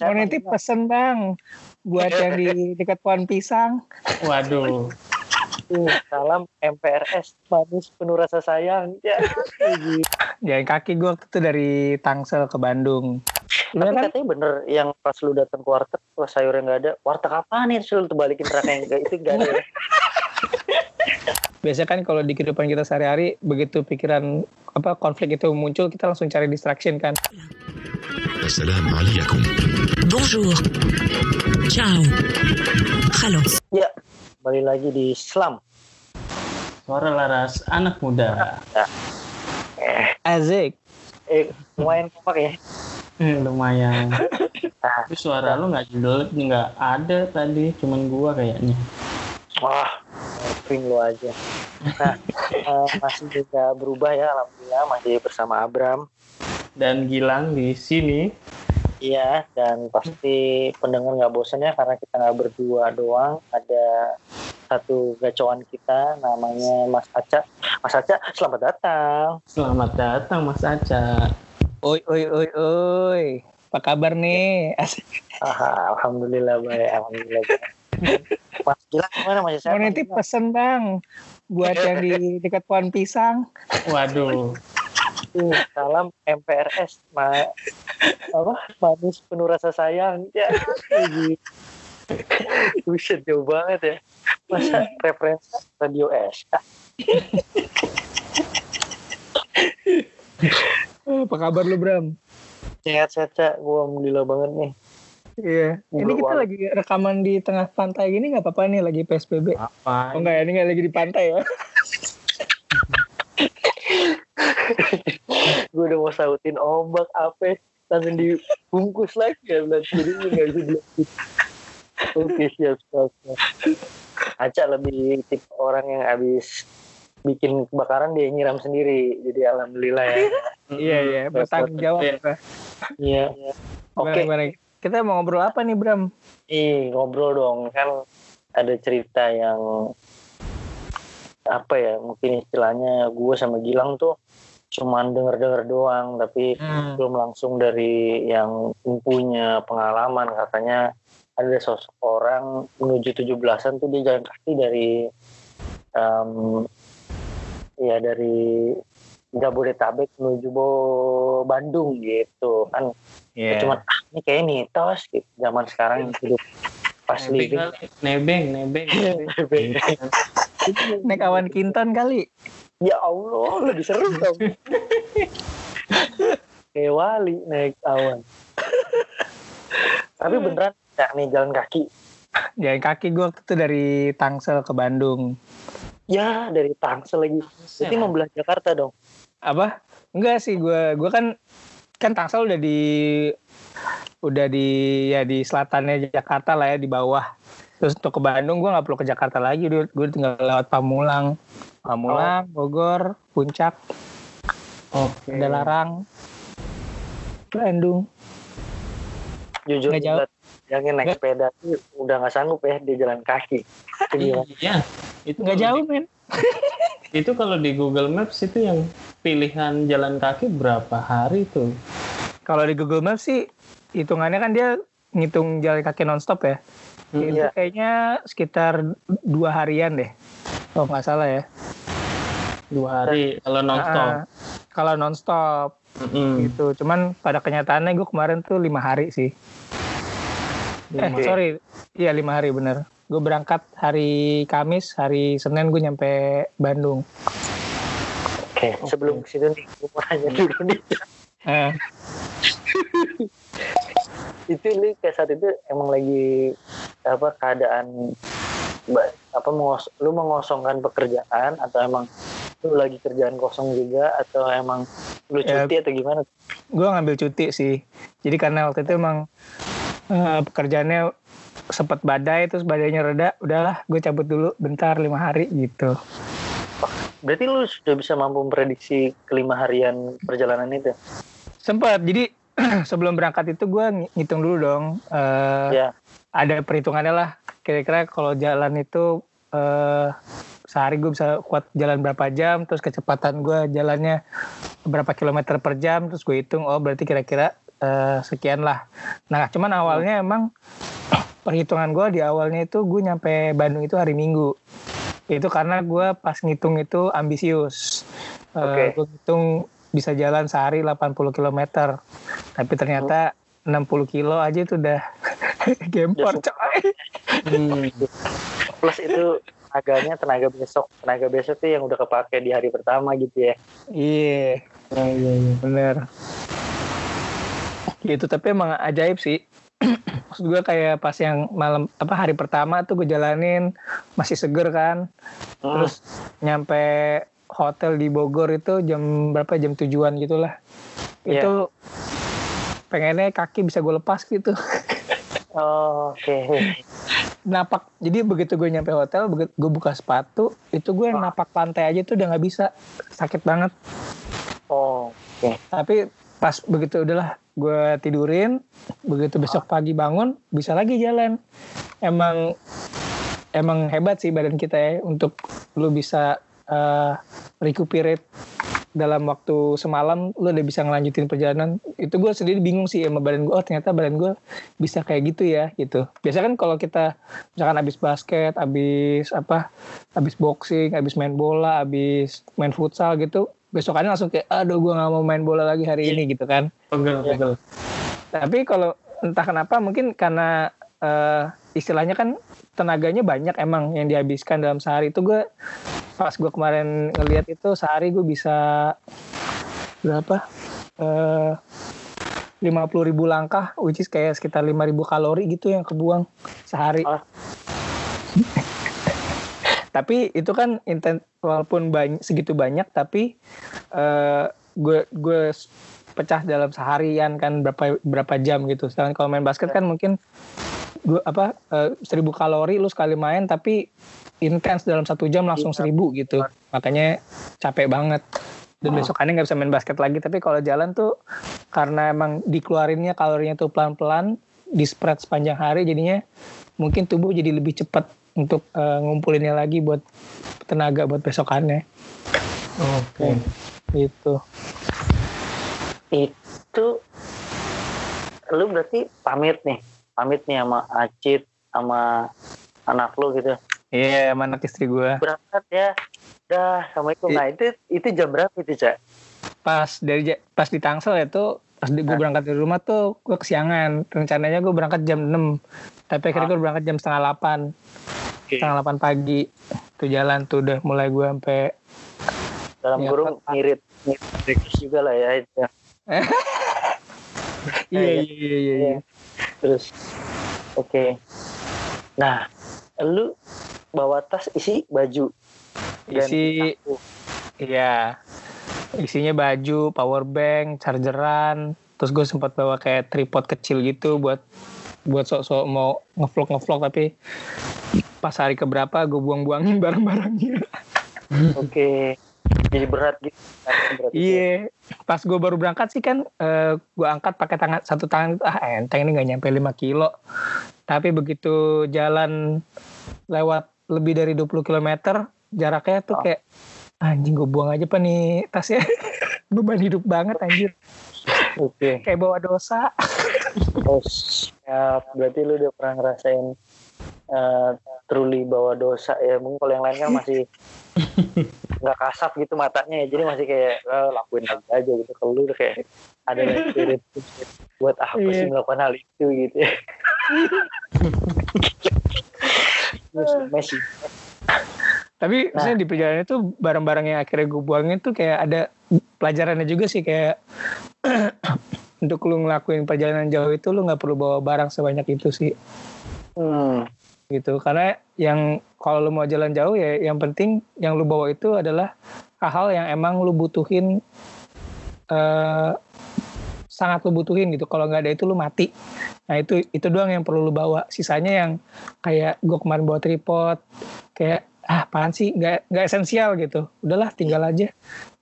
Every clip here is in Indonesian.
Mau nitip pesen bang buat yang di dekat pohon pisang. Waduh. Salam MPRS manis penuh rasa sayang. Ya. Jalan kaki gue waktu itu dari Tangsel ke Bandung. Tapi kan? katanya bener yang pas lu datang ke warteg, pas sayurnya nggak ada, warteg apa nih? Terus lu tuh balikin truk yang nggak itu nggak ada. ya? Biasanya kan kalau di kehidupan kita sehari-hari begitu pikiran apa konflik itu muncul kita langsung cari distraction kan. Assalamu alaikum. Bonjour. Ciao. Halo. Ya, kembali lagi di Islam. Suara laras anak muda. Ya. Eh. Azik. Eh, lumayan kompak ya. Hmm, lumayan. Ah. Tapi suara lu nggak judul, nggak ada tadi, cuman gua kayaknya. Wah, ping lu aja. Nah, uh, masih juga berubah ya, alhamdulillah masih bersama Abram. Dan Gilang di sini. Iya, dan pasti pendengar nggak bosan ya karena kita nggak berdua doang. Ada satu gacoan kita namanya Mas Aca. Mas Aca, selamat datang. Selamat datang Mas Aca. Oi oi oi oi. Apa kabar nih? Asik. Ah, Alhamdulillah baik, Alhamdulillah baik. Mas Gilang gimana masih sehat? Mau Mas nitip pesen bang buat yang di dekat pohon pisang. Waduh. Tuh, salam MPRS ma apa manis penuh rasa sayang ya Buset jauh banget ya masa referensi radio S Apa kabar lu Bram? sehat-sehat cak gue alhamdulillah banget nih Iya. Ini kita banget. lagi rekaman di tengah pantai gini nggak apa-apa nih lagi PSBB. Apa? Oh enggak ya, ini nggak lagi di pantai ya. gue udah mau sautin ombak apa langsung dibungkus lagi ya bilang jadi nggak bisa dilanjut oke siap siap, siap. Aca lebih tipe orang yang habis bikin kebakaran dia nyiram sendiri. Jadi alhamdulillah ya. Iya iya, bertanggung jawab. Iya. Gimana, oke? Kita mau ngobrol apa nih Bram? ih ngobrol dong. Kan ada cerita yang apa ya mungkin istilahnya gue sama Gilang tuh cuman denger-denger doang tapi Hmm. belum langsung dari yang punya pengalaman katanya ada sosok orang menuju 17-an tuh dia jalan kaki dari em, ya dari Jabodetabek menuju Bo- Bandung gitu kan Iya. cuman ah, ini kayak mitos gitu zaman sekarang hidup pas Nebeng, living kali. nebeng, nebeng. nebeng. Naik awan kinton kali. Ya Allah lebih seru dong kayak wali naik awan tapi beneran ya nih jalan kaki Jalan kaki gue waktu itu dari Tangsel ke Bandung. ya dari Tangsel lagi Berarti membelah Jakarta dong Apa? Enggak sih gue. Gue kan kan Tangsel udah di udah di ya di selatannya Jakarta lah ya di bawah. Terus untuk ke Bandung gue nggak perlu ke Jakarta lagi. Gue tinggal lewat Pamulang, Pamulang, Bogor, Puncak, Oke. ada Larang, Bandung. jujur Nggak jauh. yang naik Nggak. sepeda tuh udah nggak sanggup ya di jalan kaki? Iya. Itu Nggak jauh di- men. itu kalau di Google Maps itu yang pilihan jalan kaki berapa hari tuh? Kalau di Google Maps sih hitungannya kan dia ngitung jalan kaki nonstop ya. Hmm, Itu Iya. kayaknya sekitar dua harian deh. Kalau nggak salah ya. Dua hari kalau nonstop. Ah, kalau nonstop Mm-mm. gitu. Cuman pada kenyataannya gue kemarin tuh lima hari sih. Eh Lima. sorry, iya lima hari bener. Gue berangkat hari Kamis, hari Senin gue nyampe Bandung. Oke, sebelum ke situ nih, gue mau nanya dulu nih. Eh, Itu lu kayak saat itu emang lagi apa keadaan apa mengos lu mengosongkan pekerjaan atau emang lu lagi kerjaan kosong juga atau emang lu Ya. cuti atau gimana? gue ngambil cuti sih. Jadi karena waktu itu emang eh, pekerjaannya sempat badai, terus badainya reda, udahlah gue cabut dulu bentar lima hari gitu. Berarti lu sudah bisa mampu memprediksi kelima harian perjalanan itu? Sempat, jadi sebelum berangkat itu gue ngitung dulu dong. eh, Ya. Ada perhitungannya lah. Kira-kira kalau jalan itu eh, sehari gue bisa kuat jalan berapa jam, terus kecepatan gue jalannya berapa kilometer per jam, terus gue hitung, oh berarti kira-kira eh, sekian lah. Nah cuman awalnya emang perhitungan gue di awalnya itu gue nyampe Bandung itu hari Minggu. Itu karena gue pas ngitung itu ambisius. Eh, Oke. gue ngitung bisa jalan sehari 80 km. Tapi ternyata 60 kilo aja itu udah gempor Udah coy. Hmm. Plus itu tenaganya tenaga besok. Tenaga besok tuh yang udah kepake di hari pertama gitu ya. Iya. Ya, ya, ya. bener gitu tapi emang ajaib sih maksud gue kayak pas yang malam apa hari pertama tuh gue jalanin masih seger kan Hmm. terus nyampe hotel di Bogor itu jam berapa jam tujuan gitulah Iya. itu pengennya kaki bisa gue lepas gitu Oh, Oke. napak jadi begitu gue nyampe hotel gue buka sepatu itu gue napak lantai aja tuh udah nggak bisa. Sakit banget. Oh, tapi pas begitu udahlah gue tidurin begitu besok pagi bangun bisa lagi jalan. Emang emang hebat sih badan kita ya untuk lu bisa eh, recuperate dalam waktu semalam lu udah bisa ngelanjutin perjalanan itu gue sendiri bingung sih sama badan gue oh ternyata badan gue bisa kayak gitu ya gitu. Biasa kan kalau kita misalkan abis basket abis apa abis boxing abis main bola abis main futsal gitu besokannya langsung kayak aduh gue nggak mau main bola lagi hari ini gitu kan. Pegel, pegel. tapi kalau entah kenapa mungkin karena eh, istilahnya kan tenaganya banyak emang yang dihabiskan dalam sehari itu gue pas gue kemarin ngelihat itu sehari gue bisa berapa eh lima puluh ribu langkah which is kayak sekitar lima ribu kalori gitu yang kebuang sehari Ah. tapi itu kan inten walaupun banyak segitu banyak tapi eh, gue gue pecah dalam seharian kan berapa berapa jam gitu. Sedangkan kalau main basket kan mungkin dua apa eh, seribu kalori lu sekali main tapi intens dalam satu jam langsung seribu gitu. Makanya capek banget. Dan besokannya nggak bisa main basket lagi. Tapi kalau jalan tuh karena emang dikeluarinnya kalorinya tuh pelan-pelan di spread sepanjang hari jadinya mungkin tubuh jadi lebih cepat untuk eh, ngumpulinnya lagi buat tenaga buat besokannya Oke. gitu. itu lu berarti pamit nih, pamit nih sama Acit sama anak lu gitu. Iya, sama anak istri gue. Berangkat ya. Dah, assalamualaikum. Nah itu itu jam berapa itu cak? Pas dari pas di Tangsel itu pas gue berangkat dari rumah tuh gue kesiangan. Rencananya gue berangkat jam 6 tapi akhirnya gue berangkat jam setengah 8 setengah 8 pagi tuh jalan tuh udah mulai gue sampai Dalam Ya, kurung ngirit ngirit juga lah ya. itu. iya iya iya iya, iya. Terus, oke. Nah, lu bawa tas isi baju. dan isi iya isinya baju power bank chargeran terus gue sempat bawa kayak tripod kecil gitu buat buat sok-sok mau ngevlog ngevlog tapi pas hari keberapa gue buang-buangin barang-barangnya Oke. Jadi berat gitu. Gitu. Iya, pas gue baru berangkat sih kan eh, gue angkat pakai tangan satu tangan itu ah enteng ini nggak nyampe 5 kilo. Tapi begitu jalan lewat lebih dari 20 km jaraknya tuh kayak anjing gue buang aja apa nih tasnya beban hidup banget anjir Oke. kayak bawa dosa Oh, siap. Berarti lu udah pernah ngerasain eh, truly bawa dosa ya. Mungkin kalau yang lain kan masih nggak kasap gitu matanya ya. Jadi masih kayak eh, lakuin lagi aja gitu. Kalau lu udah kayak ada spirit buat apa sih Iya. melakukan hal itu gitu ya. Terus Messi. tapi Nah. di perjalanan itu barang-barang yang akhirnya gue buangin tuh kayak ada pelajarannya juga sih kayak untuk lu ngelakuin perjalanan jauh itu lu nggak perlu bawa barang sebanyak itu sih Hmm. Gitu. Karena yang kalau lu mau jalan jauh ya yang penting yang lu bawa itu adalah hal-hal yang emang lu butuhin eh sangat lu butuhin gitu. Kalau nggak ada itu lu mati. Nah itu itu doang yang perlu lu bawa. Sisanya yang kayak gue kemarin bawa tripod kayak ah apaan sih? Nggak nggak esensial gitu. Udahlah tinggal aja.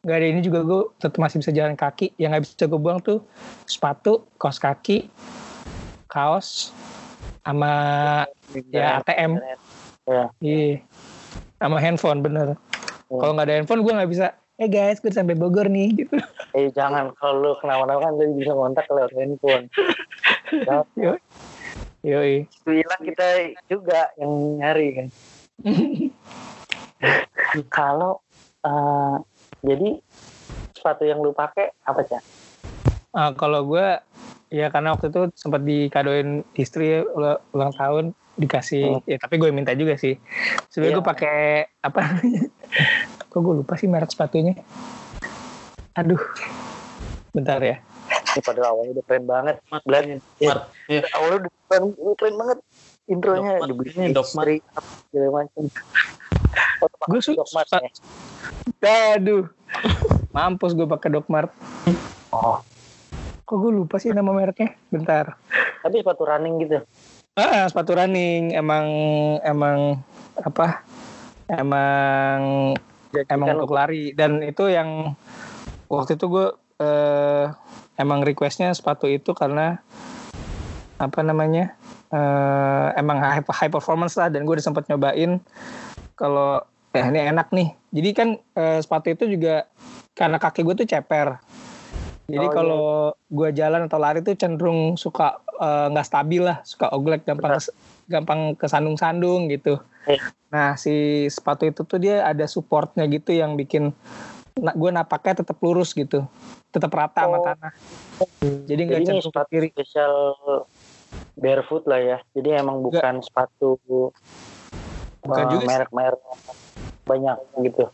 Nggak ada ini juga gue tetap masih bisa jalan kaki. Yang nggak bisa gue buang tuh sepatu kaos kaki kaos sama ya ATM Ya. iya. Sama handphone bener. Kalau nggak ada handphone gue nggak bisa eh guys gue sampai Bogor nih gitu. Eh jangan. Kalau lu kenapa-napa kan lu bisa kontak lewat handphone. Ya, yoi. Bilang kita juga yang nyari kan. Kalau eh, jadi sepatu yang lu pakai apa cak? Ah, kalau gue ya karena waktu itu sempat dikadoin istri ya, ul- ulang tahun dikasih ya tapi gue minta juga sih sebenarnya gue Iya. pakai apa namanya kok gue lupa sih merek sepatunya aduh bentar ya Ini pada awalnya udah keren banget. Mat, Belat. Mat, iya. Awalnya udah keren, udah keren banget. Intronya Dogmat, dibeli ini Dogmat. istri, segala macam. Gue suka- ya? aduh mampus gue pakai Dogmart Oh, kok gue lupa sih nama mereknya? Bentar. Tapi sepatu running gitu. ah sepatu running. Emang emang apa? Emang Jadi emang kan untuk lari. Dan itu yang waktu itu gue eh, emang requestnya sepatu itu karena apa namanya? Eh, emang high, high performance lah. Dan gue udah sempat nyobain. Kalau eh ini enak nih. Jadi kan eh, sepatu itu juga karena kaki gue tuh ceper jadi Oh, iya. kalau gue jalan atau lari tuh cenderung suka eh, nggak stabil lah suka oglek gampang kes- gampang kesandung-sandung gitu Iya. nah si sepatu itu tuh dia ada supportnya gitu yang bikin na- gue napaknya tetap lurus gitu tetap rata sama Oh. tanah jadi nggak cenderung ke sepatu kiri spesial barefoot lah ya. Jadi emang bukan sepatu Bukan juga sih. merek-merek banyak gitu.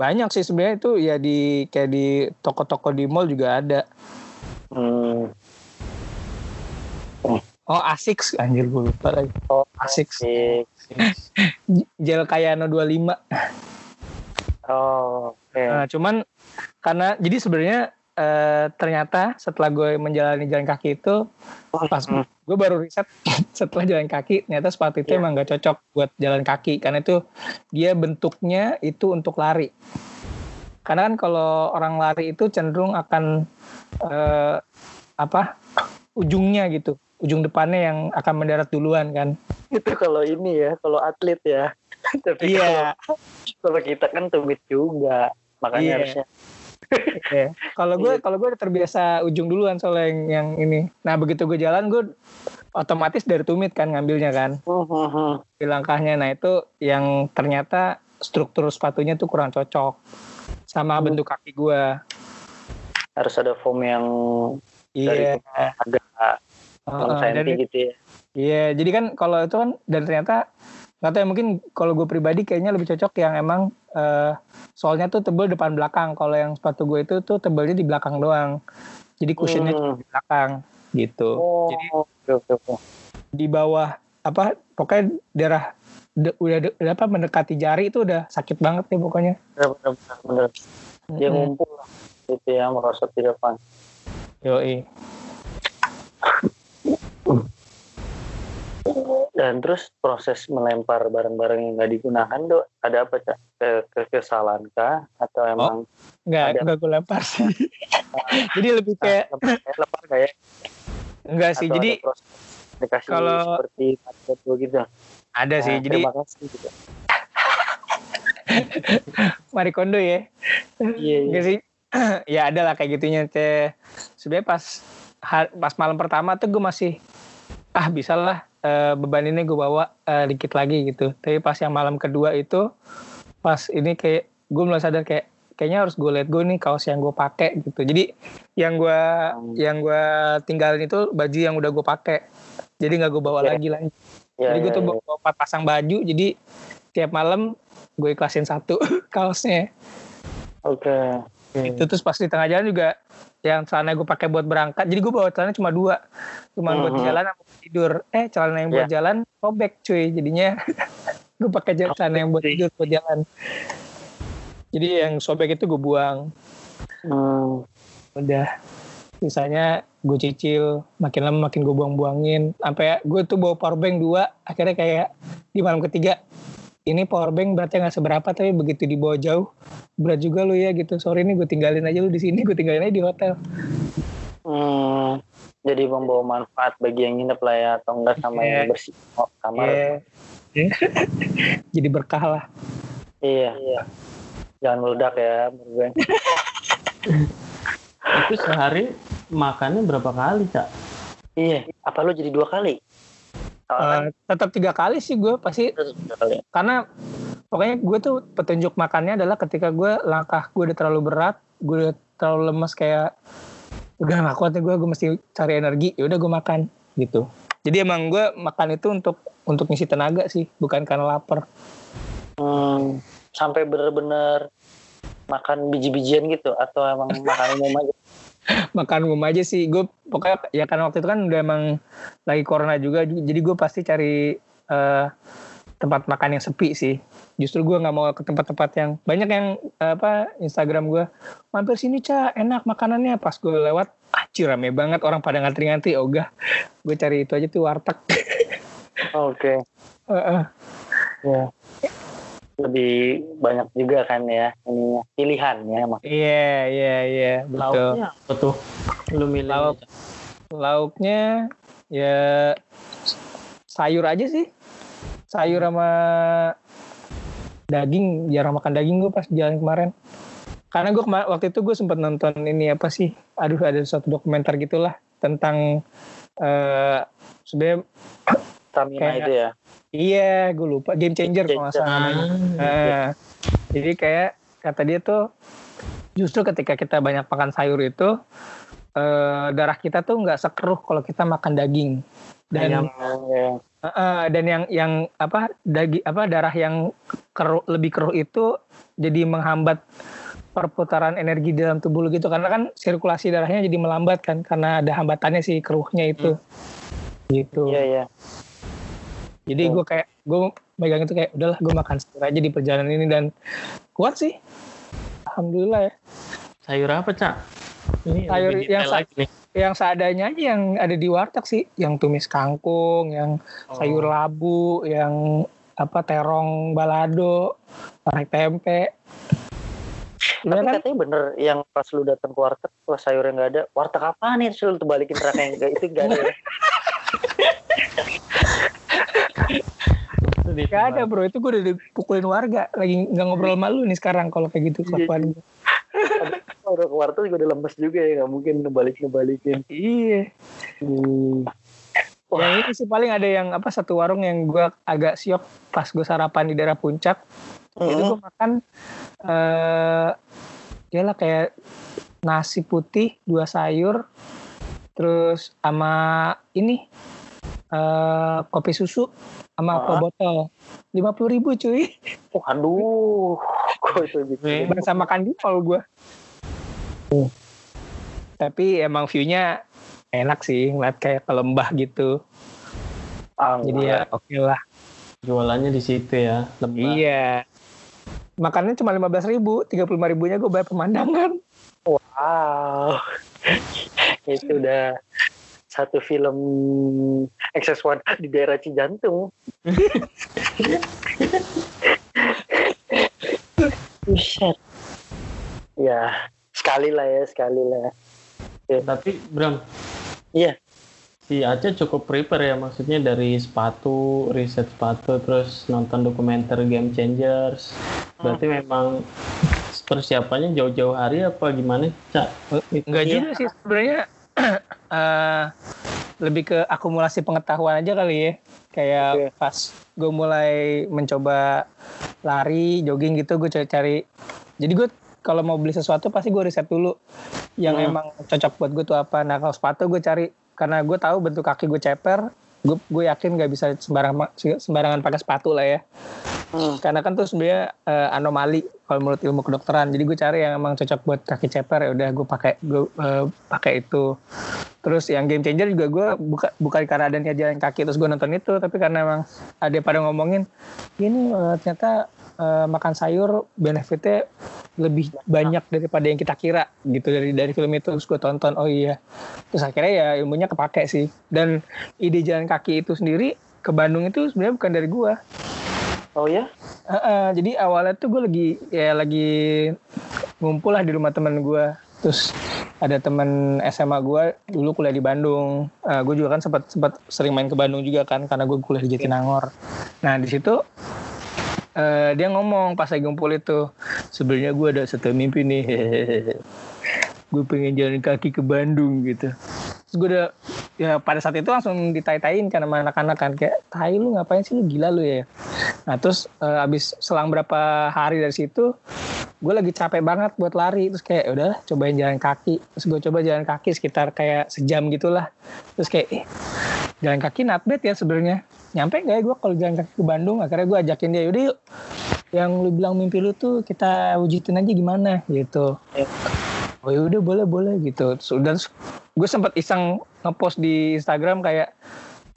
Banyak sih sebenarnya itu ya di kayak di toko-toko di mall juga ada Hmm. oh Asics anjir gue lupa lagi Oh, Asics asik. gel Kayano 25 Oh, oke. Nah, cuman karena jadi sebenarnya eh, ternyata setelah gue menjalani jalan kaki itu pas Hmm. Gue baru riset setelah jalan kaki ternyata sepatu itu Iya. emang gak cocok buat jalan kaki karena itu dia bentuknya itu untuk lari karena kan kalau orang lari itu cenderung akan eh, apa ujungnya gitu ujung depannya yang akan mendarat duluan kan Itu kalau ini ya, kalau atlet ya. Tapi iya kalau, kalau kita kan tumit juga. Makanya Iya. harusnya Iya. Kalau gue kalau gue terbiasa ujung duluan soalnya yang, yang ini. Nah begitu gue jalan gue otomatis dari tumit kan ngambilnya kan Hmm, di langkahnya. Nah itu yang ternyata struktur sepatunya tuh kurang cocok sama Hmm. bentuk kaki gue. harus ada foam yang Iya. agak Heeh, 6 dan gitu ya. Iya. Jadi kan kalau itu kan dan ternyata nggak tahu ya mungkin kalau gue pribadi kayaknya lebih cocok yang emang eh, soalnya tuh tebel depan belakang. Kalau yang sepatu gue itu tuh tebelnya di belakang doang. Jadi cushionnya Hmm. di belakang gitu. Oh, Jadi di bawah apa pokoknya daerah de- udah, de- udah apa mendekati jari itu udah sakit banget ya pokoknya. Bener bener bener. Dia Mm-mm. ngumpul. Gitu ya, merosot di depan. Yoi. Dan terus proses melempar barang-barang yang nggak digunakan tuh ada apa cak? Ke, ke kesalahan kah? Atau emang Enggak, Ada. enggak gue lempar sih. Jadi lebih kayak lepar, kayak lepar nggak ya? enggak sih. Atau Jadi kalau- seperti foto gitu. ada sih. Nah, Jadi terima kasih gitu. Marie Kondo ya. Iya, iya. Enggak sih. ya ada lah kayak gitunya teh. Sebenarnya pas pas malam pertama tuh gue masih ah bisa lah eh, beban ini gue bawa eh, dikit lagi gitu. Tapi pas yang malam kedua itu pas ini kayak gue mulai sadar kayak kayaknya harus gue let go nih kaos yang gue pakai gitu. Jadi yang gue Hmm. yang gue tinggalin itu baju yang udah gue pakai. Jadi nggak gue bawa Iya. lagi lagi. Ya, jadi gue ya, tuh ya. bawa empat pasang baju. Jadi tiap malam gue ikhlasin satu kaosnya. Oke. Itu terus pas di tengah jalan juga yang celana gue pakai buat berangkat. Jadi gue bawa celana cuma dua, cuma buat Mhm. jalan sama buat tidur. Eh celana yang buat Iya. jalan robek cuy. Jadinya gue pakai celana yang buat tidur buat jalan. Jadi yang sobek itu gue buang. Hmm. Udah sisanya gue cicil makin lama makin gue buang-buangin sampai gue tuh bawa powerbank dua akhirnya kayak di malam ketiga ini powerbank beratnya nggak seberapa tapi begitu dibawa jauh berat juga lu ya gitu sorry nih gue tinggalin aja lu di sini gue tinggalin aja di hotel Hmm. Jadi membawa manfaat bagi yang nginep lah ya atau enggak sama Iya. yang bersih oh, kamar. Iya. jadi berkah lah Iya. Iya. Jangan meledak ya, menurut gue. Itu sehari makannya berapa kali, Cak? Iya, apa lu jadi dua kali? Soalnya Eh, tetap tiga kali sih gue pasti. Kan kali. karena pokoknya gue tuh petunjuk makannya adalah ketika gue langkah gue udah terlalu berat gue udah terlalu lemas kayak udah gak kuat nih gue gue mesti cari energi. Ya udah gue makan gitu. Jadi emang gue makan itu untuk untuk ngisi tenaga sih bukan karena lapar. Hmm, sampai bener-bener makan biji-bijian gitu atau emang makan umum aja? makan umum aja sih. Gue pokoknya ya karena waktu itu kan udah emang lagi corona juga. Jadi gue pasti cari eh, tempat makan yang sepi sih. Justru gue nggak mau ke tempat-tempat yang banyak yang eh, apa Instagram gue mampir sini cah enak makanannya. Pas gue lewat anjir rame banget. Orang pada ngantri-ngantri ogah gue cari itu aja tuh warteg. Oke, Heeh. ya. Lebih banyak juga kan ya ininya pilihannya mak. iya iya iya betul Lauknya apa tuh? Lu milih Lauk. lauknya ya sayur aja sih sayur sama daging jarang makan daging gue pas jalan kemarin karena gue kema- waktu itu gue sempat nonton ini apa sih aduh ada suatu dokumenter gitulah tentang eh sebenarnya Stamina Kayak- itu ya. iya gue lupa game changer kalau nggak salah namanya Ah, Nah, jadi kayak kata dia tuh justru ketika kita banyak makan sayur itu eh, darah kita tuh nggak sekeruh kalau kita makan daging dan Ayam. Ya. eh, dan yang yang apa daging apa darah yang keruh lebih keruh itu jadi menghambat perputaran energi dalam tubuh gitu karena kan sirkulasi darahnya jadi melambat kan karena ada hambatannya si keruhnya itu gitu Iya iya. Jadi gue kayak gue megang itu kayak udahlah gue makan sayur aja di perjalanan ini dan kuat sih alhamdulillah ya Sayur apa, Cak? Ini Sayur yang sa- yang seadanya aja yang ada di warteg sih yang tumis kangkung yang sayur Oh. labu yang apa terong balado tarik tempe Tapi kan katanya bener yang pas lu datang ke warteg pas sayurnya nggak ada, warteg apa nih? Terus lu tuh balikin raknya nggak itu nggak ada. Itu di gak ada bro itu gue udah dipukulin warga lagi nggak ngobrol sama lu nih sekarang kalau kayak gitu kelakuan gua. Kalau udah ke warteg juga udah lemes juga ya, nggak mungkin ngebalik ngebalikin. iya Hmm. yang ini sih paling ada yang apa satu warung yang gue agak siok pas gue sarapan di daerah puncak itu Hmm. gue makan eh ya lah kayak nasi putih dua sayur terus sama ini eh kopi susu sama Ah. botol lima puluh ribu cuy Oh, aduh, kok itu gitu. Weh. berasa makan di mall gue tapi emang viewnya enak sih ngeliat kayak ke lembah gitu Ah, jadi ya oke lah Jualannya di situ ya, lembah. iya makannya cuma lima belas ribu tiga puluh lima ribunya gue bayar pemandangan Wow. itu udah satu film XS1 di daerah Cijantung. Buset. Ya, sekali lah ya, sekali lah. Tapi Bram, Iya. si Aceh cukup prepare ya, maksudnya dari sepatu, riset sepatu, terus nonton dokumenter Game Changers. Berarti memang persiapannya jauh-jauh hari apa gimana, Cak? Enggak Iya. juga sih sebenarnya eh, lebih ke akumulasi pengetahuan aja kali ya. Kayak Oke. pas gue mulai mencoba lari, jogging gitu, gue cari-cari. Jadi gue kalau mau beli sesuatu pasti gue riset dulu yang Hmm. emang cocok buat gue tuh apa. Nah kalau sepatu gue cari karena gue tahu bentuk kaki gue ceper, gue gue yakin nggak bisa sembarangan sembarangan pakai sepatu lah ya. Hmm. Karena kan tuh sebenarnya eh, anomali kalau menurut ilmu kedokteran. Jadi gue cari yang emang cocok buat kaki ceper ya udah gue pakai gue eh, pakai itu. Terus yang game changer juga gue buka, bukan karena adanya jalan kaki terus gue nonton itu, tapi karena emang ada pada ngomongin ini eh, ternyata eh, makan sayur benefitnya lebih banyak daripada yang kita kira gitu dari dari film itu terus gue tonton oh iya terus akhirnya ya ilmunya kepake sih dan ide jalan kaki itu sendiri ke Bandung itu sebenarnya bukan dari gue Oh ya? Heeh, jadi awalnya tuh gue lagi ya lagi ngumpul lah di rumah temen gue terus ada temen SMA gue dulu kuliah di Bandung. Gue juga kan sempat sempat sering main ke Bandung juga kan karena gue kuliah di Jatinangor. Nah di situ eh, dia ngomong pas lagi ngumpul itu sebenarnya gue ada satu mimpi nih gue pengen jalan kaki ke Bandung gitu terus gue udah ya pada saat itu langsung ditai-tain kan sama anak-anak kan. Kayak tai lu ngapain sih? Lu gila lu ya. Nah terus eh, abis selang berapa hari dari situ gue lagi capek banget buat lari. Terus kayak "Ya udah cobain jalan kaki. Terus gue coba jalan kaki sekitar kayak sejam gitulah. Terus kayak eh, jalan kaki not bad ya sebenarnya. Nyampe gak ya gue kalau jalan kaki ke Bandung? Akhirnya gue ajakin dia yaudah yuk yang lu bilang mimpi lu tuh kita wujudin aja gimana? Gitu oh yaudah boleh boleh gitu terus gue sempat iseng ngepost di Instagram kayak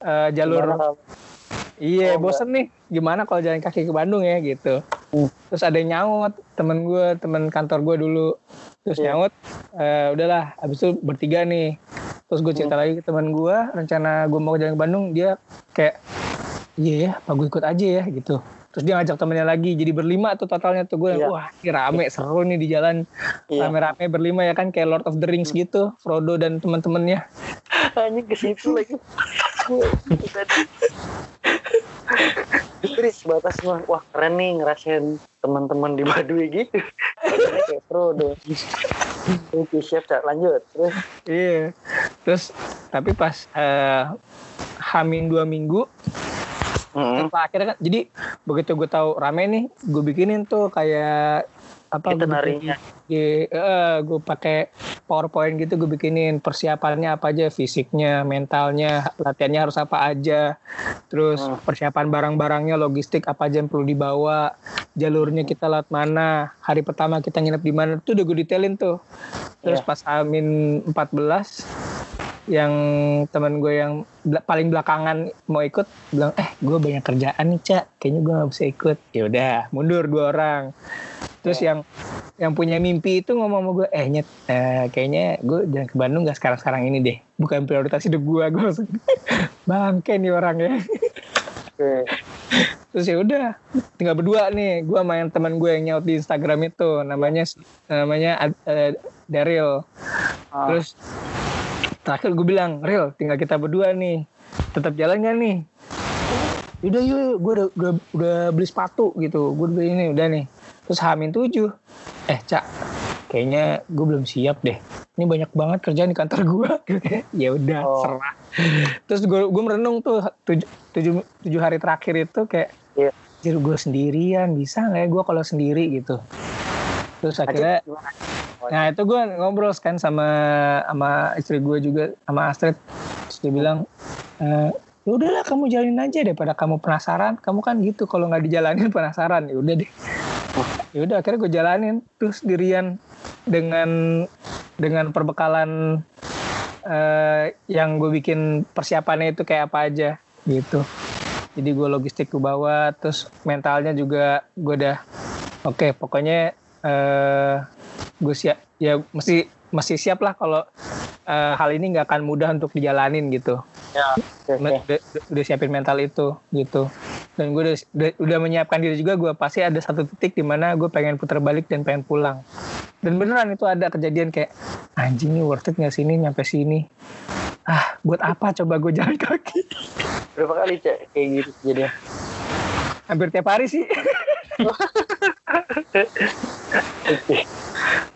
eh, jalur Iya, Oh, bosen nih. Gimana kalau jalan kaki ke Bandung ya gitu. Hmm. Terus ada yang nyaut, temen gue, temen kantor gue dulu. Terus Iya. nyaut, eh, udahlah, habis itu bertiga nih. Terus gue cerita lagi ke temen gue, rencana gue mau jalan ke Bandung, dia kayak, iya ya, apa gue ikut aja ya gitu. Terus dia ngajak temennya lagi, jadi berlima tuh totalnya tuh gue, Iya. wah ini rame, seru nih di jalan. Iya. Rame-rame berlima ya kan, kayak Lord of the Rings gitu, Frodo dan teman-temannya. Anjing ke situ lagi. Terus batas mah, wah keren nih ngerasain teman-teman di Baduy gitu. Kayak pro dong. Oke siap Cak. lanjut. Terus Iya. Terus tapi pas eh, Hamin dua minggu mm, Setelah akhirnya kan jadi begitu gue tahu rame nih gue bikinin tuh kayak apa bikin narinya. di- eh, gue pakai powerpoint gitu gue bikinin persiapannya apa aja fisiknya mentalnya latihannya harus apa aja terus Hmm. persiapan barang-barangnya logistik apa aja yang perlu dibawa jalurnya kita lewat mana hari pertama kita nginep di mana tuh udah gue detailin tuh terus Iya. pas Amin 14 yang teman gue yang bela- paling belakangan mau ikut bilang eh gue banyak kerjaan nih cak kayaknya gue nggak bisa ikut. Ya udah mundur dua orang. Terus yang yang punya mimpi itu ngomong sama gue eh nyet eh, kayaknya gue jangan ke Bandung gak sekarang sekarang ini deh. Bukan prioritas hidup gue gue langsung bangke nih orang ya. Terus ya udah tinggal berdua nih gue sama yang teman gue yang nyaut di Instagram itu namanya namanya eh, Daryl. Ah, Terus terakhir gue bilang, Real, tinggal kita berdua nih. Tetap jalan gak nih? Udah yuk, gue udah, udah, udah beli sepatu gitu. Gue udah beli ini, udah nih. Terus hamin tujuh. Eh, Cak, kayaknya gue belum siap deh. Ini banyak banget kerjaan di kantor gue. ya udah, Oh. serah. Terus gue gue merenung tuh tujuh, tujuh, tujuh hari terakhir itu kayak, Iya. jadi gue sendirian, bisa nggak ya gue kalau sendiri gitu. Terus akhirnya gimana? Nah itu gue ngobrol kan sama sama istri gue juga sama Astrid. Terus dia bilang, e, ya udahlah kamu jalanin aja daripada kamu penasaran. Kamu kan gitu kalau nggak dijalanin penasaran. Ya udah deh. Ya udah akhirnya gue jalanin terus sendirian dengan dengan perbekalan eh, yang gue bikin persiapannya itu kayak apa aja gitu. Jadi gue logistik gue bawa, terus mentalnya juga gue udah oke pokoknya eh gue siap ya mesti mesti siap lah kalau eh, hal ini nggak akan mudah untuk dijalanin gitu. Ya, oke. Udah, udah siapin mental itu gitu. Dan gue udah, udah, udah menyiapkan diri juga gue pasti ada satu titik di mana gue pengen putar balik dan pengen pulang. Dan beneran itu ada kejadian kayak anjing nih worth it nggak sini nyampe sini. Ah, buat apa coba gue jalan kaki? Berapa kali Cak kayak gitu jadi Hampir tiap hari sih.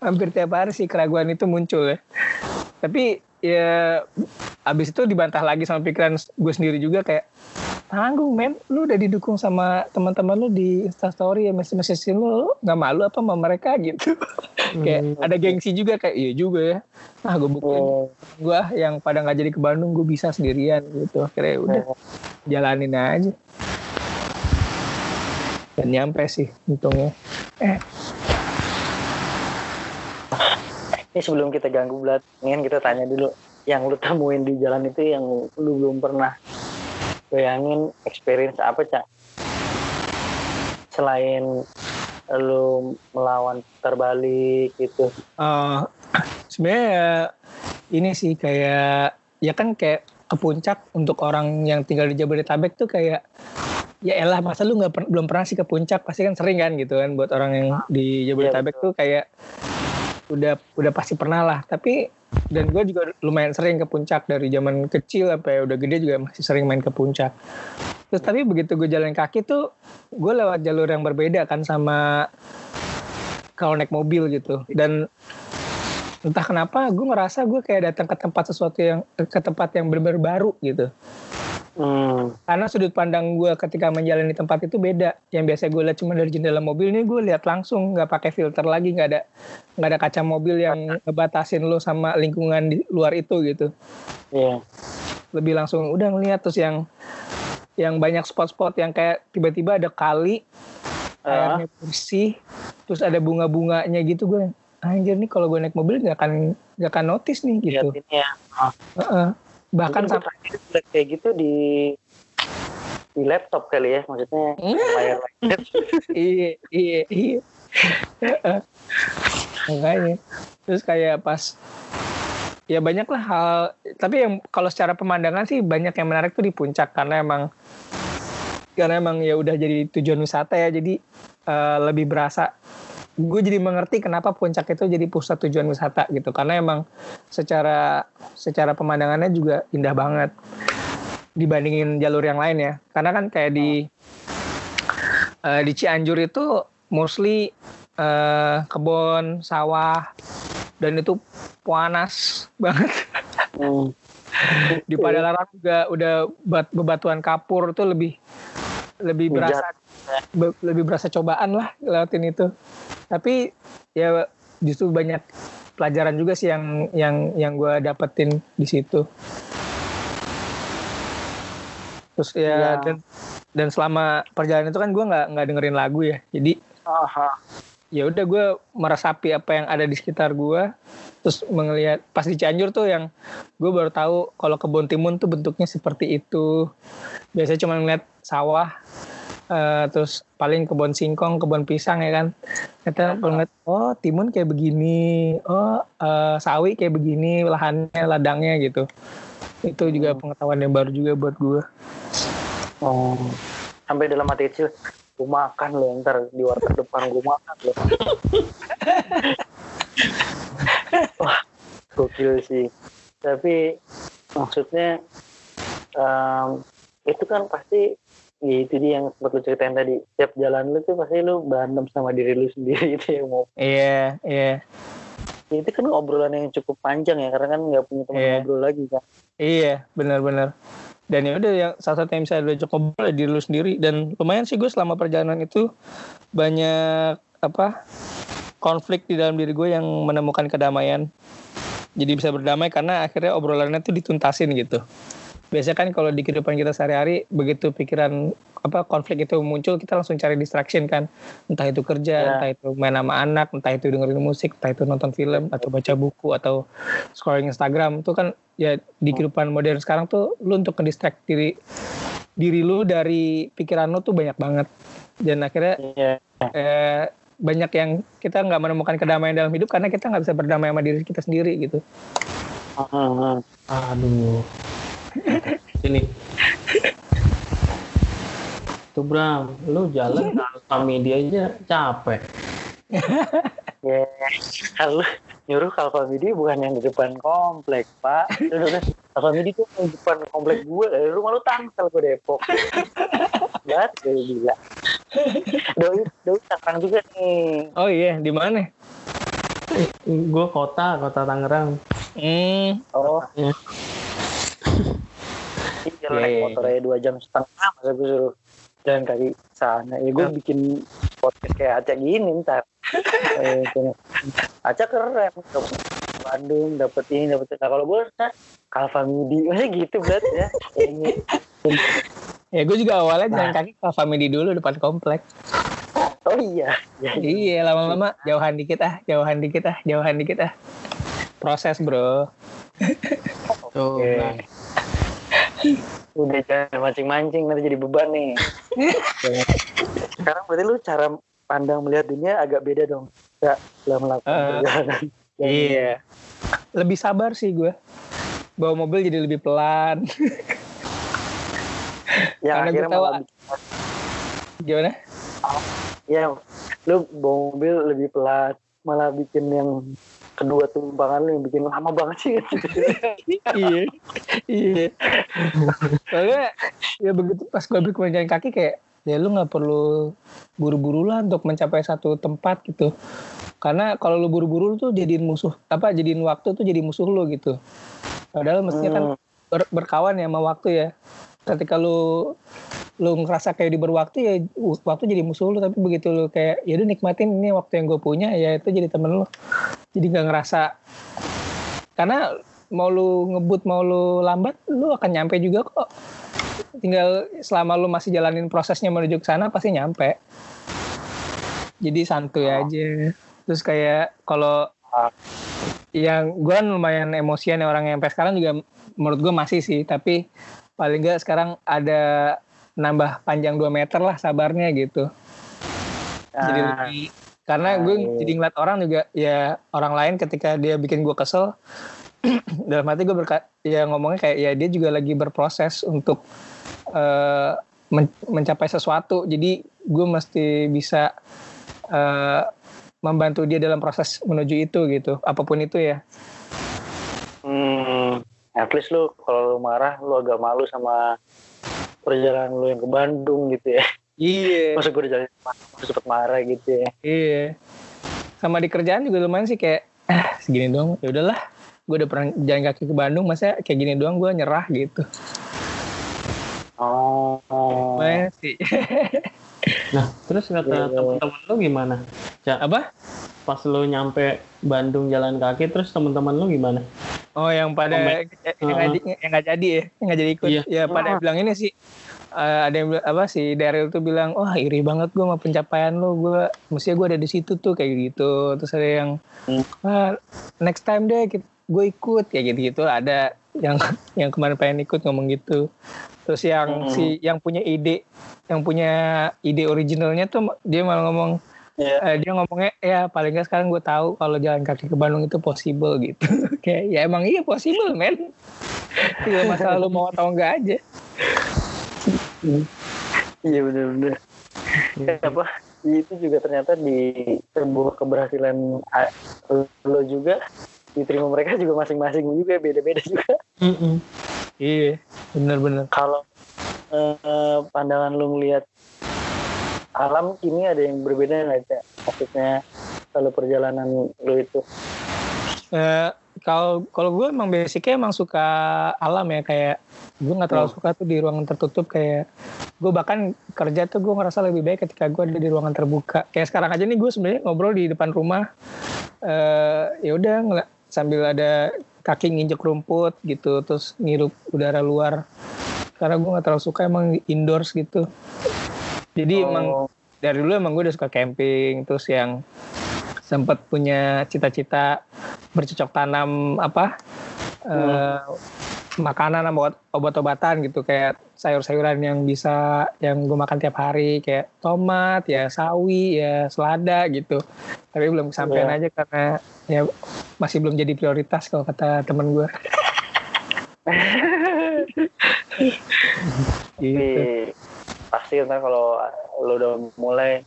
hampir tiap hari sih keraguan itu muncul ya. Tapi ya abis itu dibantah lagi sama pikiran gue sendiri juga kayak tanggung men. Lu udah didukung sama teman-teman lu di instastory ya message message lu. Lu nggak malu apa sama mereka? Gitu. Kayak ada gengsi juga kayak iya juga ya. Ah gue buktiin Oh, gue yang pada nggak jadi ke Bandung gue bisa sendirian gitu. Akhirnya ya udah jalanin aja dan nyampe sih untungnya eh Ini sebelum kita ganggu belat, ingin kita tanya dulu yang lu temuin di jalan itu yang lu belum pernah bayangin experience apa cak? Selain lu melawan terbalik gitu. Eh, sebenarnya ya, ini sih kayak ya kan kayak ke puncak untuk orang yang tinggal di Jabodetabek tuh kayak ya elah masa lu nggak per- belum pernah sih ke puncak? Pasti kan sering kan gitu kan buat orang yang di Jabodetabek betul. tuh kayak udah udah pasti pernah lah. Tapi dan gue juga lumayan sering ke puncak dari zaman kecil sampai udah gede juga masih sering main ke puncak. Terus tapi begitu gue jalan kaki tuh gue lewat jalur yang berbeda kan sama kalau naik mobil gitu. Dan entah kenapa gue ngerasa gue kayak datang ke tempat sesuatu yang ke tempat yang benar-benar baru gitu Hmm. karena sudut pandang gue ketika menjalani tempat itu beda yang biasa gue lihat cuma dari jendela mobil ini gue lihat langsung nggak pakai filter lagi nggak ada nggak ada kaca mobil yang ngebatasin lo sama lingkungan di luar itu gitu Iya. lebih langsung udah ngeliat terus yang yang banyak spot-spot yang kayak tiba-tiba ada kali Ah. airnya bersih terus ada bunga-bunganya gitu gue anjir nih kalau gue naik mobil nggak akan nggak akan notice nih gitu Lihat ini ya. Heeh. Bahkan Mungkin sampai kayak gitu di di laptop kali ya maksudnya Hmm. layar iya iya iya. Makanya. Terus kayak pas ya banyak lah hal tapi yang kalau secara pemandangan sih banyak yang menarik tuh di puncak karena emang karena emang ya udah jadi tujuan wisata ya jadi eh, lebih berasa gue jadi mengerti kenapa puncak itu jadi pusat tujuan wisata gitu. Karena emang secara secara pemandangannya juga indah banget dibandingin jalur yang lain ya. Karena kan kayak di eh, di Cianjur itu mostly eh, kebun sawah dan itu panas banget. Hmm. di Padalarang juga udah bat- bebatuan kapur tuh lebih lebih berasa be- lebih berasa cobaan lah lewatin itu tapi ya justru banyak pelajaran juga sih yang yang yang gue dapetin di situ. Terus ya Ya. dan dan selama perjalanan itu kan gue nggak nggak dengerin lagu ya. Jadi Aha. ya udah gue meresapi apa yang ada di sekitar gue terus mengelihat pas di Cianjur tuh yang gue baru tahu kalau kebun timun tuh bentuknya seperti itu. Biasanya cuma ngeliat sawah eh, terus paling kebun singkong kebun pisang ya kan kita ngeliat oh timun kayak begini oh eh, sawi kayak begini lahannya ladangnya gitu itu juga pengetahuan yang baru juga buat gue Oh. Sampai dalam hati kecil, gue makan lo ntar di warteg depan gue makan lo. Wah, gokil sih. Tapi maksudnya em, itu kan pasti ya itu dia yang sempat lu ceritain tadi. Tiap jalan lu tuh pasti lu berantem sama diri lu sendiri itu yang mau. iya iya Ya, itu kan obrolan yang cukup panjang ya karena kan nggak punya teman Iya. ngobrol lagi kan. Iya, benar-benar. Dan ya udah yang salah satu yang bisa diajak ngobrol ya diri lu sendiri dan lumayan sih gue selama perjalanan itu banyak apa konflik di dalam diri gue yang menemukan kedamaian. Jadi bisa berdamai karena akhirnya obrolannya tuh dituntasin gitu. Biasanya kan kalau di kehidupan kita sehari-hari begitu pikiran apa konflik itu muncul kita langsung cari distraction kan. Entah itu kerja, Ya. entah itu main sama anak, entah itu dengerin musik, entah itu nonton film atau baca buku atau scrolling Instagram itu kan ya di kehidupan modern sekarang tuh lu untuk ngedistract diri diri lu dari pikiran lu tuh banyak banget dan akhirnya Iya. eh, banyak yang kita nggak menemukan kedamaian dalam hidup karena kita nggak bisa berdamai sama diri kita sendiri gitu. Aduh. Sini. Tuh Bram, lu jalan ke Alfa Media aja capek. Ya, kalau nyuruh Kalfa Midi bukan yang di depan komplek, Pak. Udah, udah. Kalfa Midi tuh yang di depan komplek gue, dari rumah lu Tangsel ke Depok. Banget, gue gila. Doi, Doi Tangerang juga nih. oh iya di mana Gue kota, kota Tangerang. hmm Oh, Ya. Iya, naik iya, motor aja dua jam setengah, masa gue suruh jalan kaki sana. Ya gue Ya. bikin podcast kayak Acak gini ntar. Eh. Acak keren, dapet Bandung, dapet ini, dapet Nah kalau gue, nah, Kalfa Midi, masih gitu berarti ya. Ini. ya gue juga awalnya Nah. jalan kaki ke family dulu depan komplek Oh iya, ya, iya lama-lama jauhan dikit ah jauhan dikit ah jauhan dikit ah proses bro Tuh, Oke. Bram. Udah jangan mancing-mancing nanti jadi beban nih. Sekarang berarti lu cara pandang melihat dunia agak beda dong. Ya, setelah melakukan perjalanan. Yang- iya lebih sabar sih gue bawa mobil jadi lebih pelan Yang Karena gue akhirnya tahu- gimana ya lu bawa mobil lebih pelan, malah bikin yang kedua tumpangan lu yang bikin lama banget sih. Iya. Iya. Soalnya ya begitu pas gue jalan kaki kayak ya lu nggak perlu buru-buru lah untuk mencapai satu tempat gitu. Karena kalau lu buru-buru tuh jadiin musuh apa jadiin waktu tuh jadi musuh lu gitu. Padahal mestinya kan ber- berkawan ya sama waktu ya ketika lu lu ngerasa kayak di berwaktu ya waktu jadi musuh lu. Tapi begitu lu kayak ya udah nikmatin ini waktu yang gue punya ya itu jadi temen lu. Jadi nggak ngerasa karena mau lu ngebut mau lu lambat lu akan nyampe juga kok. Tinggal selama lu masih jalanin prosesnya menuju ke sana pasti nyampe. Jadi santuy Oh. aja. Terus kayak kalau Ah. yang gue lumayan emosian ya orang yang sampai sekarang juga menurut gue masih sih. Tapi paling nggak sekarang ada nambah panjang 2 meter lah sabarnya gitu. Jadi Ah. lebih karena gue Ah, jadi ngeliat orang juga ya orang lain ketika dia bikin gue kesel dalam hati gue berka ya ngomongnya kayak ya dia juga lagi berproses untuk eh, men- mencapai sesuatu. Jadi gue mesti bisa eh, membantu dia dalam proses menuju itu gitu. Apa pun itu ya at least lu kalau lu marah lu agak malu sama perjalanan lu yang ke Bandung gitu ya. iya Masa gue udah jalan masih sempet marah gitu ya. iya sama di kerjaan juga lumayan sih kayak ah segini doang ya udahlah gue udah pernah jalan kaki ke Bandung masa kayak gini doang gue nyerah gitu Oh. lumayan sih Nah, terus kata Iya. teman-teman lu gimana? Cak, apa pas lu nyampe Bandung jalan kaki, terus teman-teman lu gimana? Oh yang pada Komen. yang nggak jadi- yang nggak jadi ya, yang nggak jadi ikut. Iya. Ya pada bilang ini sih. eh, ada yang bilang- apa sih Daryl tuh bilang, wah iri banget gue sama pencapaian lo, gue mestinya gue ada di situ tuh kayak gitu. Terus ada yang, Hmm. wah next time deh gue ikut kayak gitu gitu. Ada yang yang kemarin pengen ikut ngomong gitu. Terus yang Hmm. si yang punya ide, yang punya ide originalnya tuh dia malah ngomong, Iya. eh, dia ngomongnya ya paling nggak sekarang gue tahu kalau jalan kaki ke Bandung itu possible gitu kayak ya emang iya possible men tinggal masalah lu mau atau enggak aja Iya bener-bener. Apa? Itu juga ternyata di sebuah keberhasilan ah, lo juga diterima mereka juga masing-masing juga beda-beda juga. iya bener-bener Kalau eh, pandangan lu ngelihat alam kini ada yang berbeda nggak Cak? Maksudnya kalau perjalanan lu itu. Eh, kalau kalau gue emang basicnya emang suka alam ya kayak gue nggak terlalu suka tuh di ruangan tertutup kayak gue bahkan kerja tuh gue ngerasa lebih baik ketika gue ada di ruangan terbuka kayak sekarang aja nih gue sebenarnya ngobrol di depan rumah eh ya udah sambil ada kaki nginjek rumput gitu terus ngirup udara luar karena gue nggak terlalu suka emang indoors gitu jadi emang Oh, dari dulu emang gue udah suka camping terus yang sempat punya cita-cita bercocok tanam apa eh, makanan sama obat- obat-obatan gitu kayak sayur-sayuran yang bisa yang gue makan tiap hari kayak tomat ya sawi ya selada gitu. Tapi belum kesampaian Iya. aja karena ya masih belum jadi prioritas kalau kata temen gue. Tapi gitu pasti ntar kalau lu udah mulai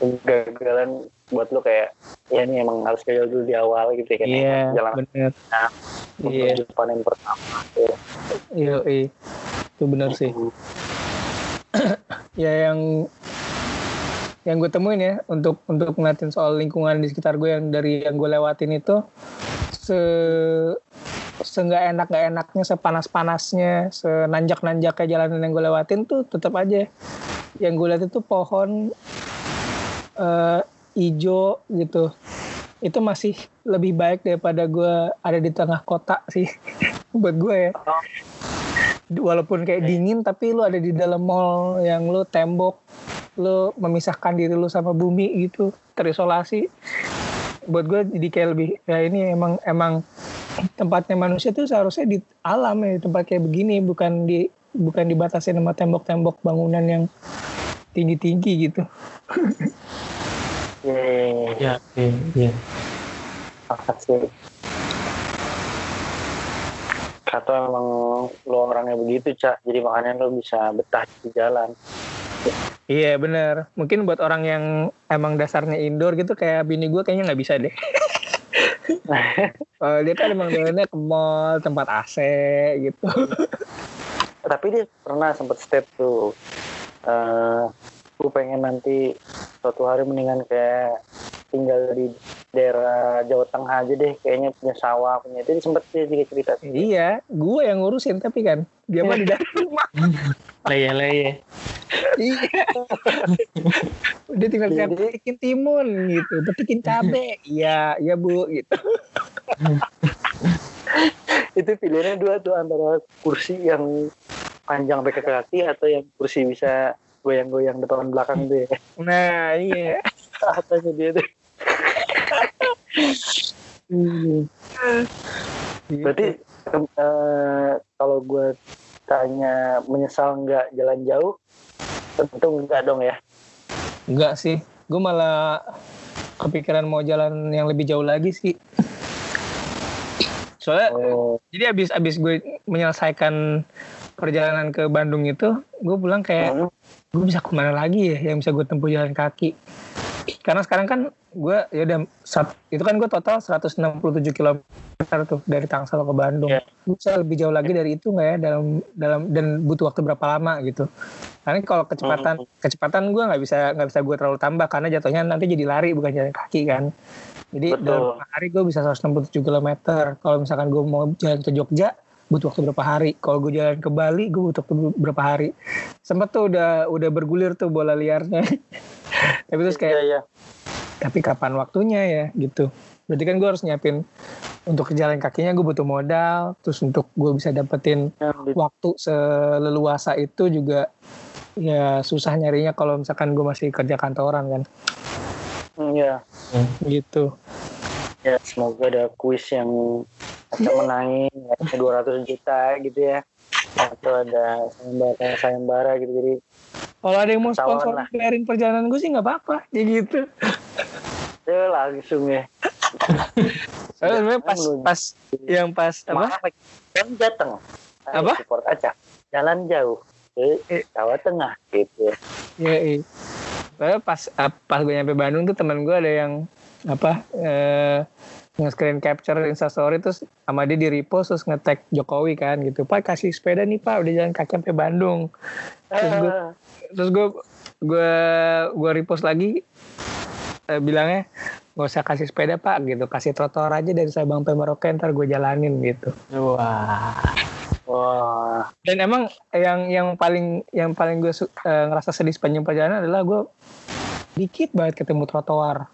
kegagalan buat lu kayak ya ini emang harus gagal dulu di awal gitu ya kan iya jalan bener iya menuju panen pertama ya. iya iya. itu bener sih ya yang yang gue temuin ya untuk untuk ngeliatin soal lingkungan di sekitar gue yang dari yang gue lewatin itu se seenggak enak nggak enaknya sepanas panasnya senanjak nanjaknya jalanan yang gue lewatin tuh tetap aja. Yang gue lihat itu pohon eh, ijo gitu. Itu masih lebih baik daripada gue ada di tengah kota sih buat gue ya. Walaupun kayak dingin tapi lu ada di dalam mall yang lu tembok lu memisahkan diri lu sama bumi gitu terisolasi buat gue jadi kayak lebih ya ini emang emang tempatnya manusia tuh seharusnya di alam ya tempat kayak begini bukan di bukan dibatasi sama tembok-tembok bangunan yang tinggi-tinggi gitu Iya, iya, iya. Ya, iya, iya. Sepakat sih. Kata emang lo orangnya begitu, Cak. Jadi makanya lo bisa betah di jalan. Iya bener mungkin buat orang yang emang dasarnya indoor gitu kayak bini gue kayaknya nggak bisa deh Kalau dia kan emang doyannya ke mall, tempat AC gitu. Tapi dia pernah sempat step tuh. eh gue pengen nanti suatu hari mendingan kayak tinggal di daerah Jawa Tengah aja deh. Kayaknya punya sawah, punya itu. Dia sempet dia juga cerita. iya, gue yang ngurusin tapi kan dia mah di dalam rumah. Leye-leye. Iya. Udah tinggal Jadi- siap petikin timun gitu, petikin cabe. Iya, iya Bu gitu. itu pilihannya dua tuh antara kursi yang panjang sampai ke kaki atau yang kursi bisa goyang-goyang depan belakang tuh ya. Nah, iya. Katanya dia tuh. Berarti em, eh, kalau gue tanya menyesal nggak jalan jauh, tentu nggak dong ya. Enggak sih. Gue malah kepikiran mau jalan yang lebih jauh lagi sih. Soalnya Oh, jadi abis abis gue menyelesaikan perjalanan ke Bandung itu, gue pulang kayak hmm, gue bisa ke mana lagi ya yang bisa gue tempuh jalan kaki. Karena sekarang kan gue ya udah itu kan gue total 167 km tuh dari Tangsel ke Bandung. Iya. Gue bisa lebih jauh lagi dari itu nggak ya dalam dalam dan butuh waktu berapa lama gitu. Karena kalau kecepatan kecepatan gue nggak bisa nggak bisa gue terlalu tambah karena jatuhnya nanti jadi lari bukan jalan kaki kan. Jadi Betul. dalam hari gue bisa 167 km. Kalau misalkan gue mau jalan ke Jogja butuh waktu berapa hari. Kalau gue jalan ke Bali gue butuh waktu berapa hari. Sempet tuh udah udah bergulir tuh bola liarnya. Tapi terus kayak iya, iya. tapi kapan waktunya ya gitu. Berarti kan gue harus nyiapin untuk jalan kakinya gue butuh modal. Terus untuk gue bisa dapetin di- waktu seleluasa itu juga ya susah nyarinya kalau misalkan gue masih kerja kantoran kan Iya. gitu. Ya, semoga ada kuis yang bisa menangin ya, 200 juta gitu ya. Atau ada sayembara, sayembara gitu. Jadi Kalau ada yang mau sponsor lah. bayarin perjalanan gue sih nggak apa-apa, ya gitu. ya langsung ya. Sebenarnya pas pas yang pas apa? Jateng. Ayo Apa? Support aja. Jalan jauh ke Eh. Jawa Tengah gitu ya. Ya, iya. Soalnya pas ah, pas gue nyampe Bandung tuh teman gue ada yang apa eh nge-screen capture instastory terus sama dia di repost terus nge-tag Jokowi kan gitu. Pak kasih sepeda nih Pak udah jalan kaki sampai Bandung. Terus gue Ah, terus gue gue gue repost lagi eh, bilangnya nggak usah kasih sepeda pak gitu kasih trotoar aja dari Sabang sampai Merauke ntar gue jalanin gitu Wah. Wah, dan emang yang yang paling yang paling gue eh, ngerasa sedih sepanjang perjalanan adalah gue dikit banget ketemu trotoar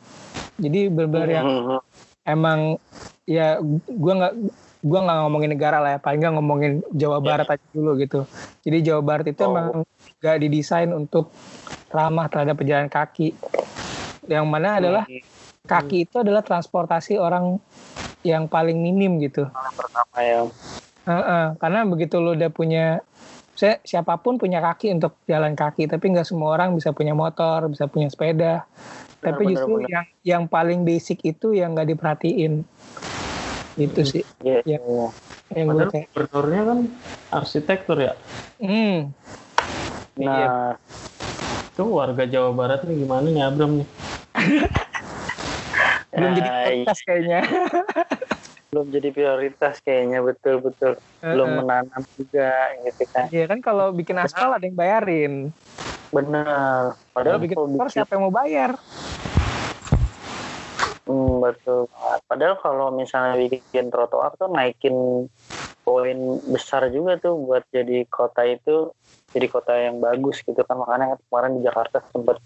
jadi benar-benar yang Mhm. Emang ya gue nggak gue nggak ngomongin negara lah ya. Paling nggak ngomongin Jawa Barat aja dulu gitu. Jadi Jawa Barat itu Oh. emang nggak didesain untuk ramah terhadap pejalan kaki. Yang mana adalah kaki itu adalah transportasi orang yang paling minim gitu. Pertama ya. Heeh, karena begitu lo udah punya saya siapa pun punya kaki untuk jalan kaki tapi nggak semua orang bisa punya motor bisa punya sepeda tapi benar, justru benar. yang yang paling basic itu yang nggak diperhatiin itu sih Iya. Ya. iya. yang Padahal kayak gubernurnya kan arsitektur ya. hmm Iya. Nah, Itu warga Jawa Barat nih gimana nih Abram nih? belum jadi podcast kayaknya belum jadi prioritas kayaknya betul-betul. Belum Heeh. menanam juga gitu kan. Iya kan kalau bikin aspal ada yang bayarin Benar. Padahal bikin motor bikin siapa yang mau bayar? Hmm, betul. Padahal kalau misalnya bikin trotoar tuh naikin poin besar juga tuh buat jadi kota itu jadi kota yang bagus gitu kan makanya kemarin di Jakarta sempat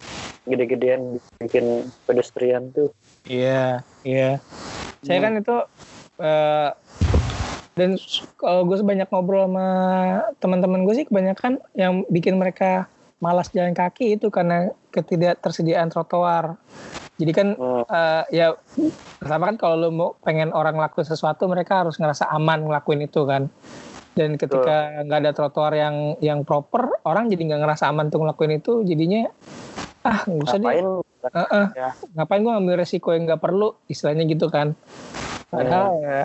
gede-gedean bikin pedestrian tuh Iya, iya. Saya kan itu eh, dan kalau gue sebanyak ngobrol sama teman-teman gue sih kebanyakan yang bikin mereka malas jalan kaki itu karena ketidaktersediaan trotoar. Jadi kan Hmm. eh, ya pertama kan kalau lo mau pengen orang ngelakuin sesuatu mereka harus ngerasa aman ngelakuin itu kan. Dan ketika nggak ada trotoar yang yang proper, orang jadi nggak ngerasa aman tuh ngelakuin itu, jadinya ah nggak usah deh ngapain Heeh. Ya. ngapain gue ngambil resiko yang nggak perlu istilahnya gitu kan padahal ya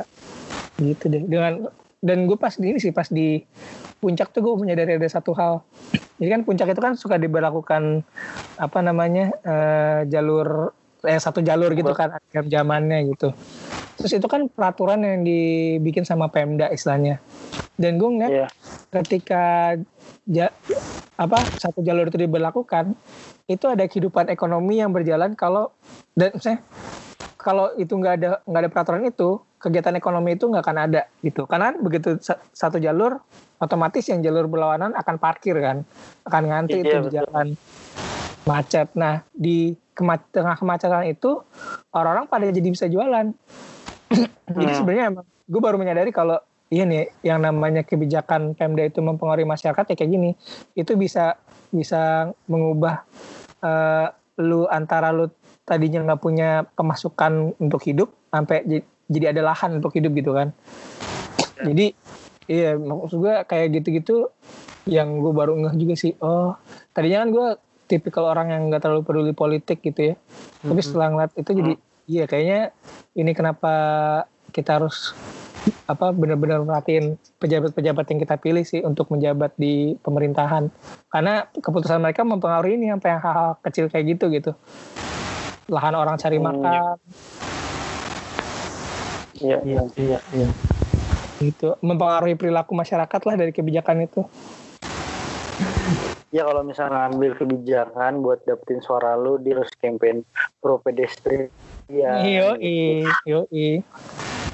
gitu deh. Dengan dan gue pas di ini sih pas di puncak tuh gue menyadari ada satu hal. Jadi kan puncak itu kan suka diberlakukan apa namanya eh, jalur eh satu jalur gitu kan jam zamannya gitu. Terus itu kan peraturan yang dibikin sama Pemda istilahnya. Dan gue ngeliat Iya. ketika ja- apa satu jalur itu diberlakukan itu ada kehidupan ekonomi yang berjalan kalau dan misalnya kalau itu nggak ada nggak ada peraturan itu kegiatan ekonomi itu nggak akan ada gitu karena begitu sa- satu jalur otomatis yang jalur berlawanan akan parkir kan akan ngantri Iya, itu di betul. jalan macet nah di kema- tengah kemacetan itu orang-orang pada jadi bisa jualan jadi Hmm. sebenarnya emang gue baru menyadari kalau iya nih yang namanya kebijakan Pemda itu mempengaruhi masyarakat ya kayak gini itu bisa bisa mengubah eh, lu antara lu tadinya nggak punya pemasukan untuk hidup sampai jadi ada lahan untuk hidup gitu kan. Jadi iya maksud gue kayak gitu-gitu yang gue baru ngeh juga sih oh tadinya kan gue tipikal orang yang nggak terlalu peduli politik gitu ya. Tapi setelah ngeliat itu jadi iya kayaknya ini kenapa kita harus apa benar-benar merhatiin pejabat-pejabat yang kita pilih sih untuk menjabat di pemerintahan. Karena keputusan mereka mempengaruhi ini sampai yang hal-hal kecil kayak gitu gitu lahan orang cari Hmm. makan Iya, Iya, iya, iya. gitu mempengaruhi perilaku masyarakat lah dari kebijakan itu Ya kalau misalnya ngambil kebijakan buat dapetin suara lu, dia harus campaign pro pedestrian. iyo iyo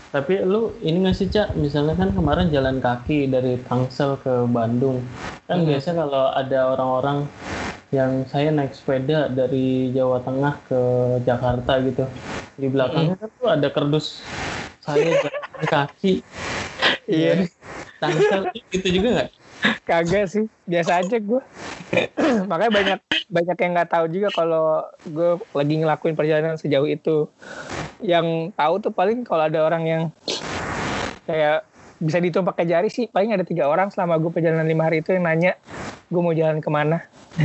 Tapi lu ini nggak sih Cak, misalnya kan kemarin jalan kaki dari Tangsel ke Bandung. Kan Hmm. biasa kalau ada orang-orang yang saya naik sepeda dari Jawa Tengah ke Jakarta gitu. Di belakangnya kan tuh ada kerdus saya jalan kaki. Iya. Tangsel gitu juga nggak? kagak sih biasa aja gue makanya banyak banyak yang nggak tahu juga kalau gue lagi ngelakuin perjalanan sejauh itu yang tahu tuh paling kalau ada orang yang kayak bisa dihitung pakai jari sih paling ada tiga orang selama gue perjalanan lima hari itu yang nanya gue mau jalan ke mana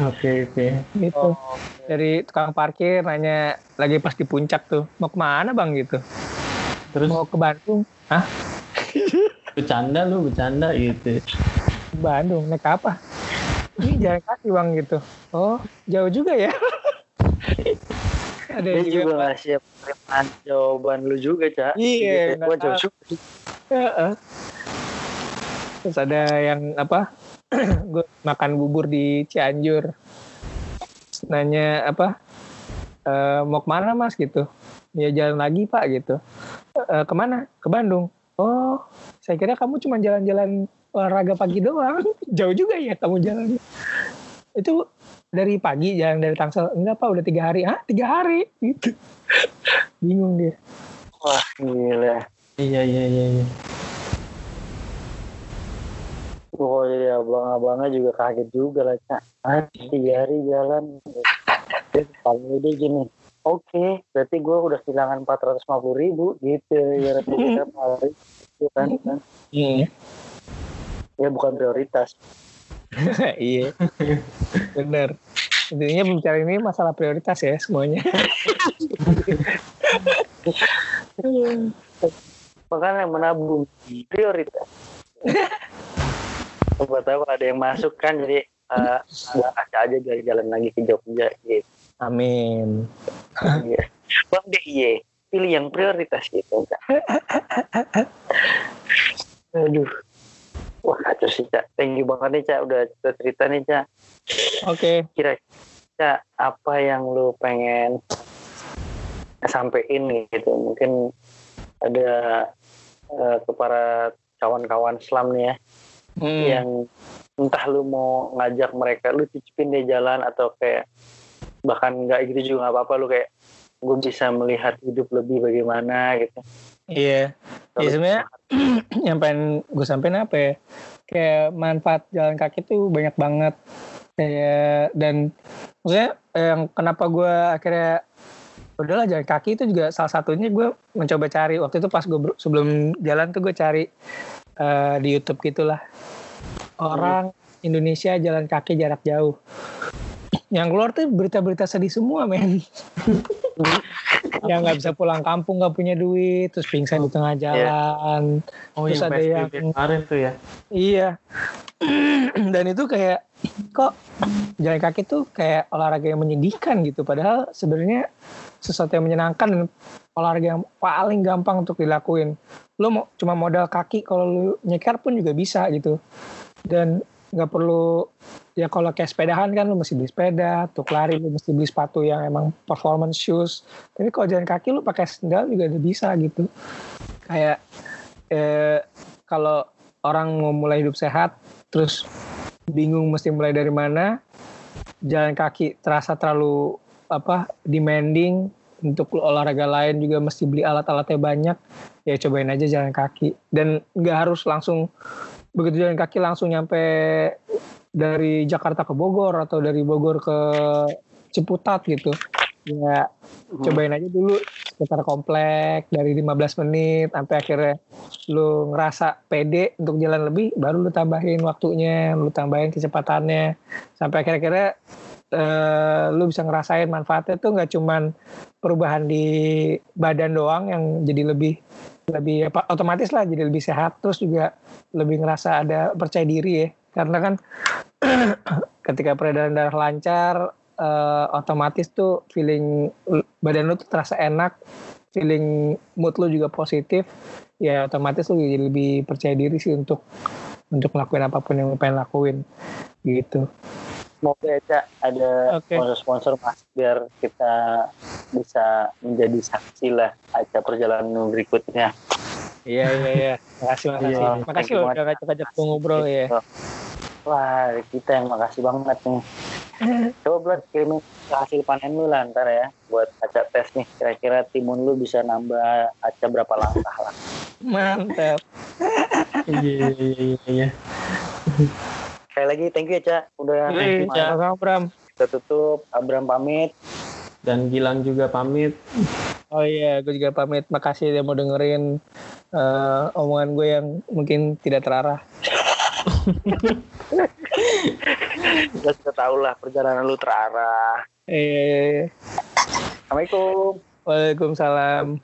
Oke, oke. gitu dari tukang parkir nanya lagi pas di puncak tuh mau ke mana bang gitu Terus mau ke Bandung Hah? bercanda lu, bercanda gitu. Bandung naik apa ini jalan kaki bang gitu oh jauh juga ya ada Dia juga, nggak siap menerima jawaban lu juga, Cak. Iya, Gitu. nggak Gua jauh juga. Heeh. terus ada yang apa gue makan bubur di Cianjur. Nanya apa "Eh, mau ke mana mas? Gitu. Ya jalan lagi pak gitu. "Eh, ke mana? Ke Bandung. Oh saya kira kamu cuma jalan-jalan olahraga pagi doang. Jauh juga ya kamu jalan itu dari pagi jalan dari Tangsel. Enggak pak udah tiga hari. Ah tiga hari? Gitu. Bingung dia. Wah, gila. Iya, iya, iya, iya. Pokoknya ya abang-abangnya juga kaget juga lah, Cak. Ah, tiga hari jalan. Paling dia gini. Oke, berarti gue udah kehilangan 450 ribu gitu. Ya, tiap hari. Kan, kan. iya Ya bukan prioritas. iya bener intinya bicara ini masalah prioritas ya semuanya Makanya menabung prioritas. Coba tahu ada yang masuk kan, jadi uh, aja jalan-jalan lagi ke Jogja gitu. amin Iya. Bang DIY, pilih yang prioritas gitu. Cak. Aduh. Wah kacau sih Cak. Thank you banget nih Cak. Udah, cerita nih Cak. oke Kira Cak, apa yang lu pengen sampein nih gitu. Mungkin ada eh, ke para kawan-kawan Islam nih ya. Hmm. Yang entah lu mau ngajak mereka, lu cicipin deh jalan atau kayak bahkan nggak gitu juga nggak apa-apa lu kayak gue bisa melihat hidup lebih bagaimana gitu. iya. Iya sebenarnya yang pengen gue sampein apa ya? Kayak manfaat jalan kaki tuh banyak banget. Kayak dan maksudnya yang kenapa gue akhirnya udahlah jalan kaki itu juga salah satunya gue mencoba cari. Waktu itu pas gue sebelum jalan tuh gue cari eh, di YouTube gitulah. Orang Indonesia jalan kaki jarak jauh. Yang keluar tuh berita-berita sedih semua men. Yang nggak bisa pulang kampung nggak punya duit terus pingsan di tengah jalan. Oh, Terus yang ada yang- kemarin tuh ya. Iya. Dan itu kayak kok jalan kaki tuh kayak olahraga yang menyedihkan gitu. Padahal sebenarnya sesuatu yang menyenangkan dan olahraga yang paling gampang untuk dilakuin lo mau cuma modal kaki kalau lu nyeker pun juga bisa gitu. Dan nggak perlu ya kalau kayak sepedahan kan lu mesti beli sepeda untuk lari lu mesti beli sepatu yang emang performance shoes. Tapi kalau jalan kaki lu pakai sendal juga udah bisa gitu. Kayak eh, kalau orang mau mulai hidup sehat terus bingung mesti mulai dari mana jalan kaki terasa terlalu apa demanding untuk olahraga lain juga mesti beli alat-alatnya banyak. Ya cobain aja jalan kaki. Dan nggak harus langsung begitu jalan kaki langsung nyampe dari Jakarta ke Bogor atau dari Bogor ke Ciputat gitu. Ya cobain aja dulu sekitar komplek dari 15 menit sampai akhirnya lu ngerasa pede untuk jalan lebih baru lu tambahin waktunya lu tambahin kecepatannya. Sampai akhir-akhirnya eh, lu bisa ngerasain manfaatnya tuh nggak cuman perubahan di badan doang yang jadi lebih lebih apa otomatis lah jadi lebih sehat terus juga lebih ngerasa ada percaya diri ya. Karena kan ketika peredaran darah lancar eh, otomatis tuh feeling badan lu tuh terasa enak feeling mood lu juga positif ya otomatis lu jadi lebih percaya diri sih untuk untuk ngelakuin apa pun yang lu pengen lakuin gitu Semoga ya Cak ada Oke. sponsor-sponsor mas biar kita bisa menjadi saksi lah acara perjalanan berikutnya. iya iya iya makasih makasih Iya, makasih thank you lo banget. udah ngajak-ngajak ngobrol ya. Wah, kita yang makasih banget nih. Coba buat kirimin hasil panen lu lah ntar ya buat acak tes nih. Kira-kira timun lu bisa nambah acak berapa langkah lah. mantap Iya iya iya iya. Sekali lagi thank you ya Cak. Udah Iya, main. sama Bram kita tutup. Abram pamit. Dan Gilang juga pamit. Oh iya, gue juga pamit. Makasih udah mau dengerin eh, omongan gue yang mungkin tidak terarah. Kita sudah tahu lah perjalanan lu terarah. Eh, Assalamualaikum. Waalaikumsalam.